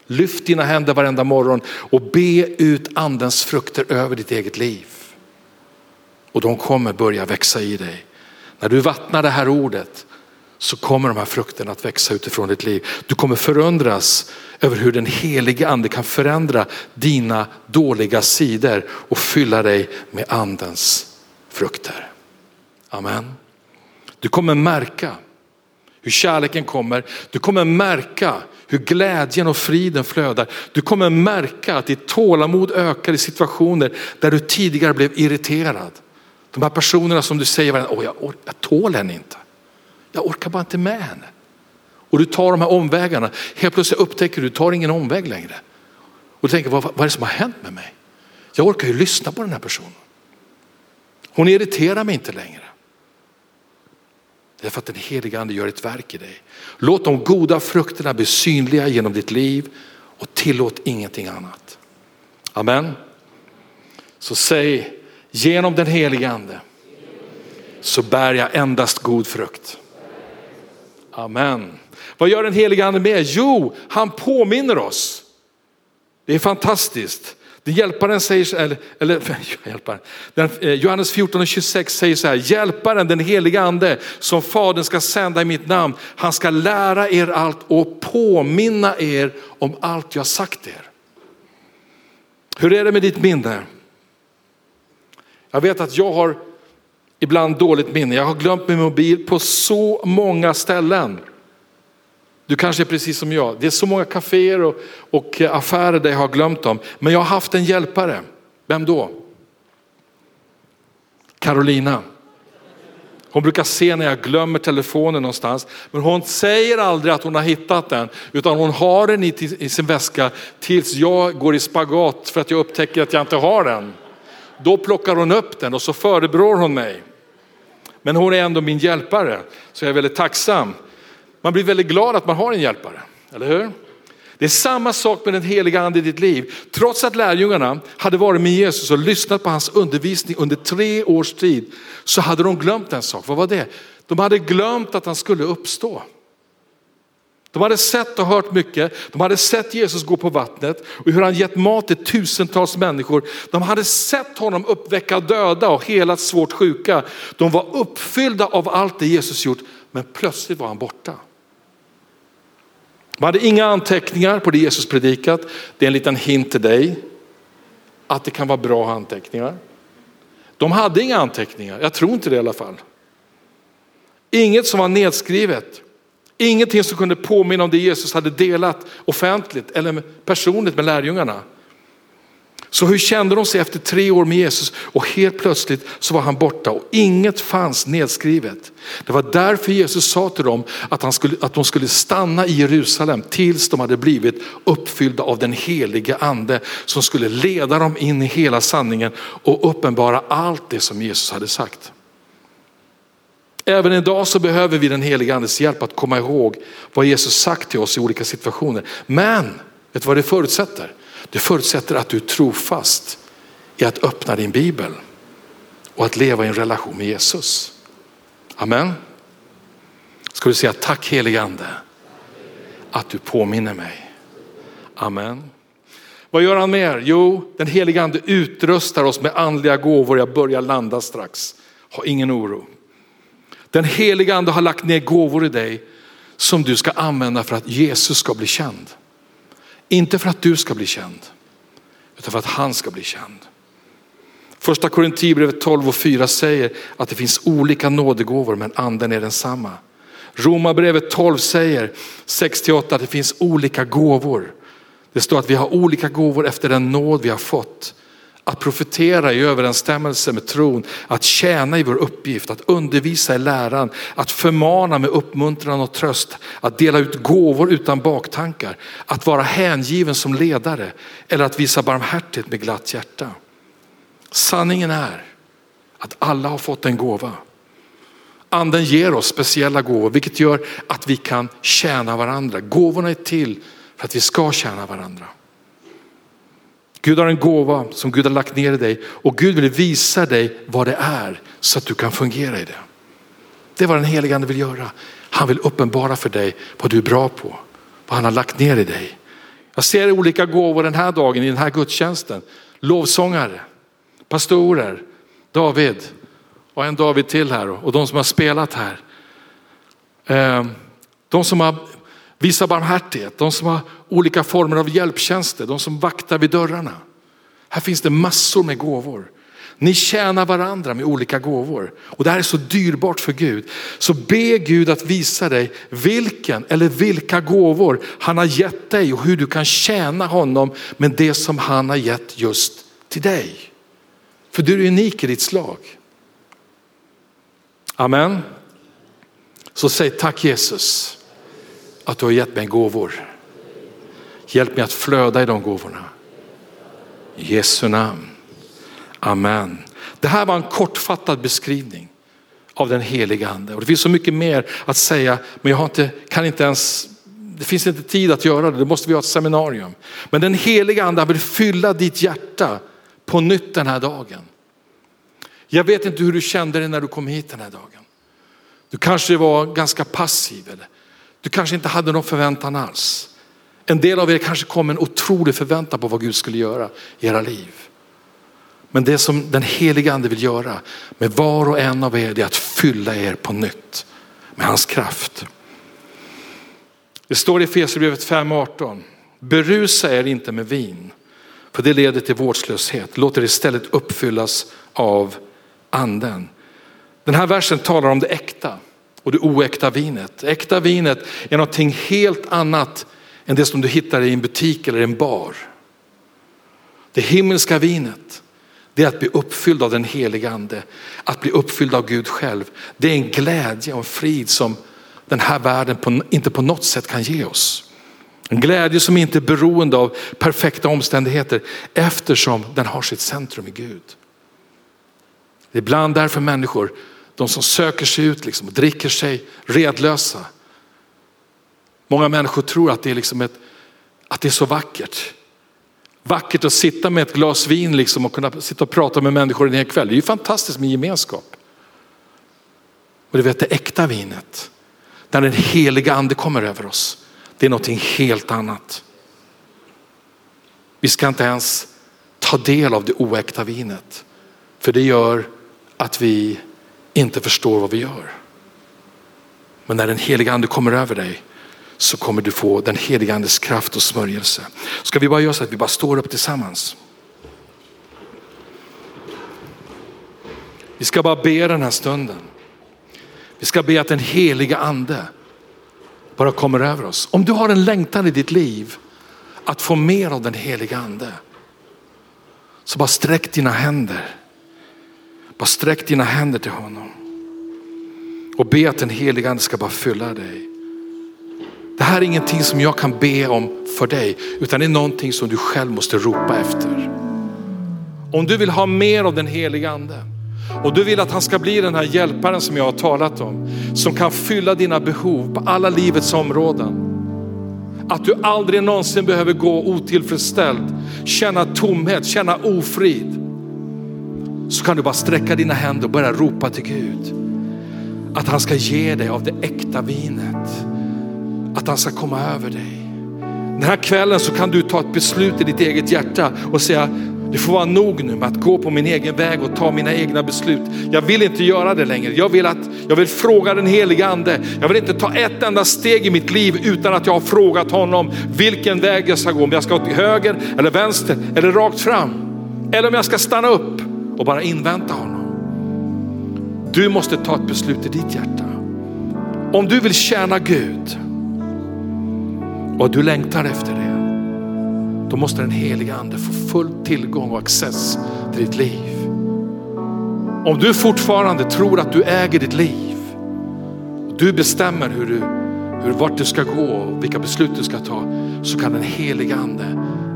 Lyft dina händer varenda morgon och be ut andens frukter över ditt eget liv. Och de kommer börja växa i dig. När du vattnar det här ordet så kommer de här frukterna att växa utifrån ditt liv. Du kommer förundras över hur den helige ande kan förändra dina dåliga sidor och fylla dig med andens frukter. Amen. Du kommer märka hur kärleken kommer. Du kommer märka hur glädjen och friden flödar. Du kommer märka att ditt tålamod ökar i situationer där du tidigare blev irriterad. De här personerna som du säger, Åh, jag, jag tål henne inte. Jag orkar bara inte med henne. Och du tar de här omvägarna. Helt plötsligt upptäcker du, du tar ingen omväg längre. Och du tänker, vad, vad är det som har hänt med mig? Jag orkar ju lyssna på den här personen. Hon irriterar mig inte längre. Det är för att den heliga ande gör ett verk i dig. Låt de goda frukterna bli synliga genom ditt liv och tillåt ingenting annat. Amen. Så säg genom den helige ande så bär jag endast god frukt. Amen. Vad gör den helige ande med? Jo, han påminner oss. Det är fantastiskt. Den hjälparen säger, eller, eller hjälparen, den, eh, Johannes 14 och 26 säger så här, hjälparen den heliga ande som fadern ska sända i mitt namn, han ska lära er allt och påminna er om allt jag sagt er. Hur är det med ditt minne? Jag vet att jag har ibland dåligt minne. Jag har glömt min mobil på så många ställen. Du kanske är precis som jag. Det är så många kaféer och, och affärer där jag har glömt dem. Men jag har haft en hjälpare. Vem då? Carolina. Hon brukar se när jag glömmer telefonen någonstans. Men hon säger aldrig att hon har hittat den. Utan hon har den i, i sin väska tills jag går i spagat för att jag upptäcker att jag inte har den. Då plockar hon upp den och så förebrår hon mig. Men hon är ändå min hjälpare, så jag är väldigt tacksam. Man blir väldigt glad att man har en hjälpare, eller hur? Det är samma sak med den heliga ande i ditt liv. Trots att lärjungarna hade varit med Jesus och lyssnat på hans undervisning under tre års tid så hade de glömt en sak. Vad var det? De hade glömt att han skulle uppstå. De hade sett och hört mycket. De hade sett Jesus gå på vattnet och hur han gett mat till tusentals människor. De hade sett honom uppväcka döda och hela svårt sjuka. De var uppfyllda av allt det Jesus gjort, men plötsligt var han borta. De hade inga anteckningar på det Jesus predikat. Det är en liten hint till dig att det kan vara bra anteckningar. De hade inga anteckningar, jag tror inte det i alla fall. Inget som var nedskrivet. Ingenting som kunde påminna om det Jesus hade delat offentligt eller personligt med lärjungarna. Så hur kände de sig efter tre år med Jesus och helt plötsligt så var han borta och inget fanns nedskrivet. Det var därför Jesus sa till dem att, han skulle, att de skulle stanna i Jerusalem tills de hade blivit uppfyllda av den helige ande som skulle leda dem in i hela sanningen och uppenbara allt det som Jesus hade sagt. Även idag så behöver vi den helige andes hjälp att komma ihåg vad Jesus sagt till oss i olika situationer. Men, vet du vad det förutsätter? Det förutsätter att du är trofast i att öppna din bibel och att leva i en relation med Jesus. Amen. Ska du säga tack helige ande att du påminner mig. Amen. Vad gör han mer? Jo, den helige ande utrustar oss med andliga gåvor. Jag börjar landa strax. Ha ingen oro. Den helige ande har lagt ner gåvor i dig som du ska använda för att Jesus ska bli känd. Inte för att du ska bli känd, utan för att han ska bli känd. Första Korinthierbrevet 12 och 4 säger att det finns olika nådegåvor men anden är densamma. Romarbrevet 12 säger 6-8 att det finns olika gåvor. Det står att vi har olika gåvor efter den nåd vi har fått. Att profetera i överensstämmelse med tron, att tjäna i vår uppgift, att undervisa i läran, att förmana med uppmuntran och tröst, att dela ut gåvor utan baktankar, att vara hängiven som ledare eller att visa barmhärtighet med glatt hjärta. Sanningen är att alla har fått en gåva. Anden ger oss speciella gåvor vilket gör att vi kan tjäna varandra. Gåvorna är till för att vi ska tjäna varandra. Gud har en gåva som Gud har lagt ner i dig och Gud vill visa dig vad det är så att du kan fungera i det. Det är vad den helige ande vill göra. Han vill uppenbara för dig vad du är bra på, vad han har lagt ner i dig. Jag ser olika gåvor den här dagen i den här gudstjänsten. Lovsångare, pastorer, David och en David till här och de som har spelat här. Ehm, de som har Visa barmhärtighet, de som har olika former av hjälptjänster, de som vaktar vid dörrarna. Här finns det massor med gåvor. Ni tjänar varandra med olika gåvor och det här är så dyrbart för Gud. Så be Gud att visa dig vilken eller vilka gåvor han har gett dig och hur du kan tjäna honom med det som han har gett just till dig. För du är unik i ditt slag. Amen. Så säg tack Jesus att du har gett mig gåvor. Hjälp mig att flöda i de gåvorna. I Jesu namn. Amen. Det här var en kortfattad beskrivning av den heliga ande. Och det finns så mycket mer att säga men jag har inte, kan inte ens, det finns inte tid att göra det, då måste vi ha ett seminarium. Men den heliga ande vill fylla ditt hjärta på nytt den här dagen. Jag vet inte hur du kände dig när du kom hit den här dagen. Du kanske var ganska passiv eller du kanske inte hade någon förväntan alls. En del av er kanske kom med en otrolig förväntan på vad Gud skulle göra i era liv. Men det som den heliga ande vill göra med var och en av er är att fylla er på nytt med hans kraft. Det står i Efesierbrevet 5.18, berusa er inte med vin För det leder till vårdslöshet. Låt er istället uppfyllas av anden. Den här versen talar om det äkta och det oäkta vinet. Äkta vinet är någonting helt annat än det som du hittar i en butik eller en bar. Det himmelska vinet, det är att bli uppfylld av den heliga ande. Att bli uppfylld av Gud själv. Det är en glädje och en frid som den här världen på, inte på något sätt kan ge oss. En glädje som inte är beroende av perfekta omständigheter eftersom den har sitt centrum i Gud. Det är ibland därför människor, de som söker sig ut liksom, och dricker sig redlösa. Många människor tror att det är, liksom ett, att det är så vackert. Vackert att sitta med ett glas vin liksom och kunna sitta och prata med människor en hel kväll. Det är ju fantastiskt med gemenskap. Och du vet det äkta vinet, när den heliga ande kommer över oss, det är någonting helt annat. Vi ska inte ens ta del av det oäkta vinet. För det gör att vi inte förstår vad vi gör. Men när den heliga ande kommer över dig så kommer du få den heliga andes kraft och smörjelse. Ska vi bara göra så att vi bara står upp tillsammans. Vi ska bara be den här stunden. Vi ska be att den heliga ande bara kommer över oss. Om du har en längtan i ditt liv att få mer av den heliga ande. Så bara sträck dina händer. Bara sträck dina händer till honom. Och be att den heliga ande ska bara fylla dig. Det här är ingenting som jag kan be om för dig, utan det är någonting som du själv måste ropa efter. Om du vill ha mer av den heliga ande och du vill att han ska bli den här hjälparen som jag har talat om, som kan fylla dina behov på alla livets områden. Att du aldrig någonsin behöver gå otillfredsställd, känna tomhet, känna ofrid. Så kan du bara sträcka dina händer och börja ropa till Gud. Att han ska ge dig av det äkta vinet att han ska komma över dig. Den här kvällen så kan du ta ett beslut i ditt eget hjärta och säga, det får vara nog nu med att gå på min egen väg och ta mina egna beslut. Jag vill inte göra det längre. Jag vill, att, jag vill fråga den helige ande. Jag vill inte ta ett enda steg i mitt liv utan att jag har frågat honom vilken väg jag ska gå. Om jag ska åt till höger eller vänster eller rakt fram. Eller om jag ska stanna upp och bara invänta honom. Du måste ta ett beslut i ditt hjärta. Om du vill tjäna Gud och du längtar efter det, då måste den heliga ande få full tillgång och access till ditt liv. Om du fortfarande tror att du äger ditt liv, du bestämmer hur du, hur, vart du ska gå och vilka beslut du ska ta, så kan den heliga ande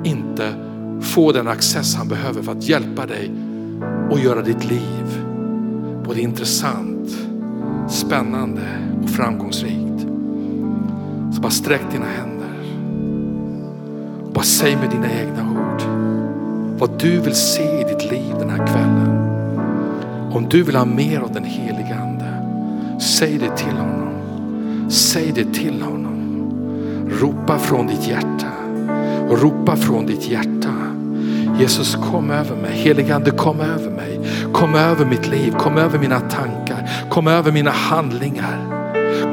inte få den access han behöver för att hjälpa dig och göra ditt liv både intressant, spännande och framgångsrikt. Så bara sträck dina händer. Bara säg med dina egna ord vad du vill se i ditt liv den här kvällen. Om du vill ha mer av den heliga ande, säg det till honom. Säg det till honom. Ropa från ditt hjärta. Ropa från ditt hjärta. Jesus kom över mig, heligande kom över mig. Kom över mitt liv, kom över mina tankar, kom över mina handlingar.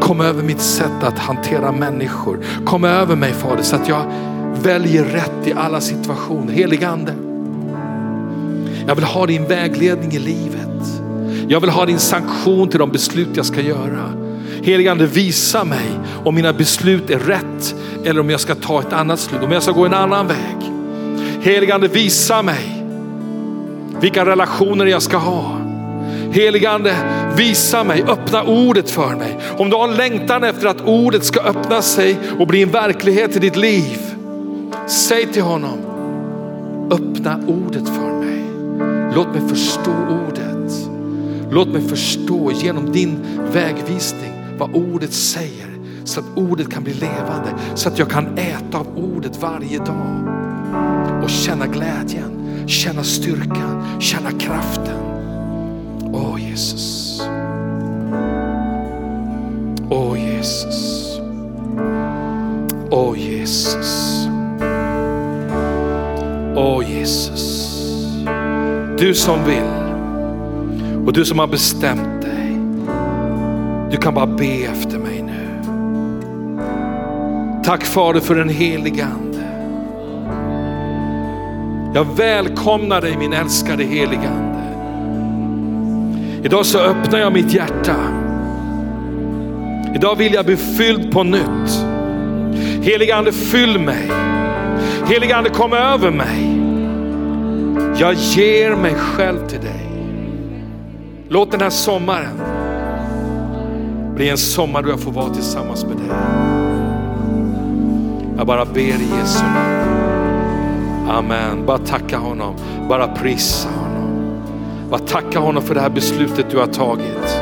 Kom över mitt sätt att hantera människor. Kom över mig Fader så att jag väljer rätt i alla situationer. Heligande, jag vill ha din vägledning i livet. Jag vill ha din sanktion till de beslut jag ska göra. Heligande, visa mig om mina beslut är rätt eller om jag ska ta ett annat slut, om jag ska gå en annan väg. Heligande, visa mig vilka relationer jag ska ha. Heligande, visa mig, öppna ordet för mig. Om du har en längtan efter att ordet ska öppna sig och bli en verklighet i ditt liv. Säg till honom, öppna ordet för mig. Låt mig förstå ordet. Låt mig förstå genom din vägvisning vad ordet säger. Så att ordet kan bli levande. Så att jag kan äta av ordet varje dag. Och känna glädjen, känna styrkan, känna kraften. Åh oh, Jesus. Åh oh, Jesus. Åh oh, Jesus. Åh Jesus, du som vill och du som har bestämt dig. Du kan bara be efter mig nu. Tack Fader för den heliga Ande. Jag välkomnar dig min älskade heligande. Idag så öppnar jag mitt hjärta. Idag vill jag bli fylld på nytt. Heligande fyll mig. Heligande kom över mig. Jag ger mig själv till dig. Låt den här sommaren bli en sommar då jag får vara tillsammans med dig. Jag bara ber i Jesu namn. Amen. Bara tacka honom, bara prisa honom. Bara tacka honom för det här beslutet du har tagit.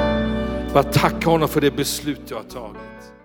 Bara tacka honom för det beslut du har tagit.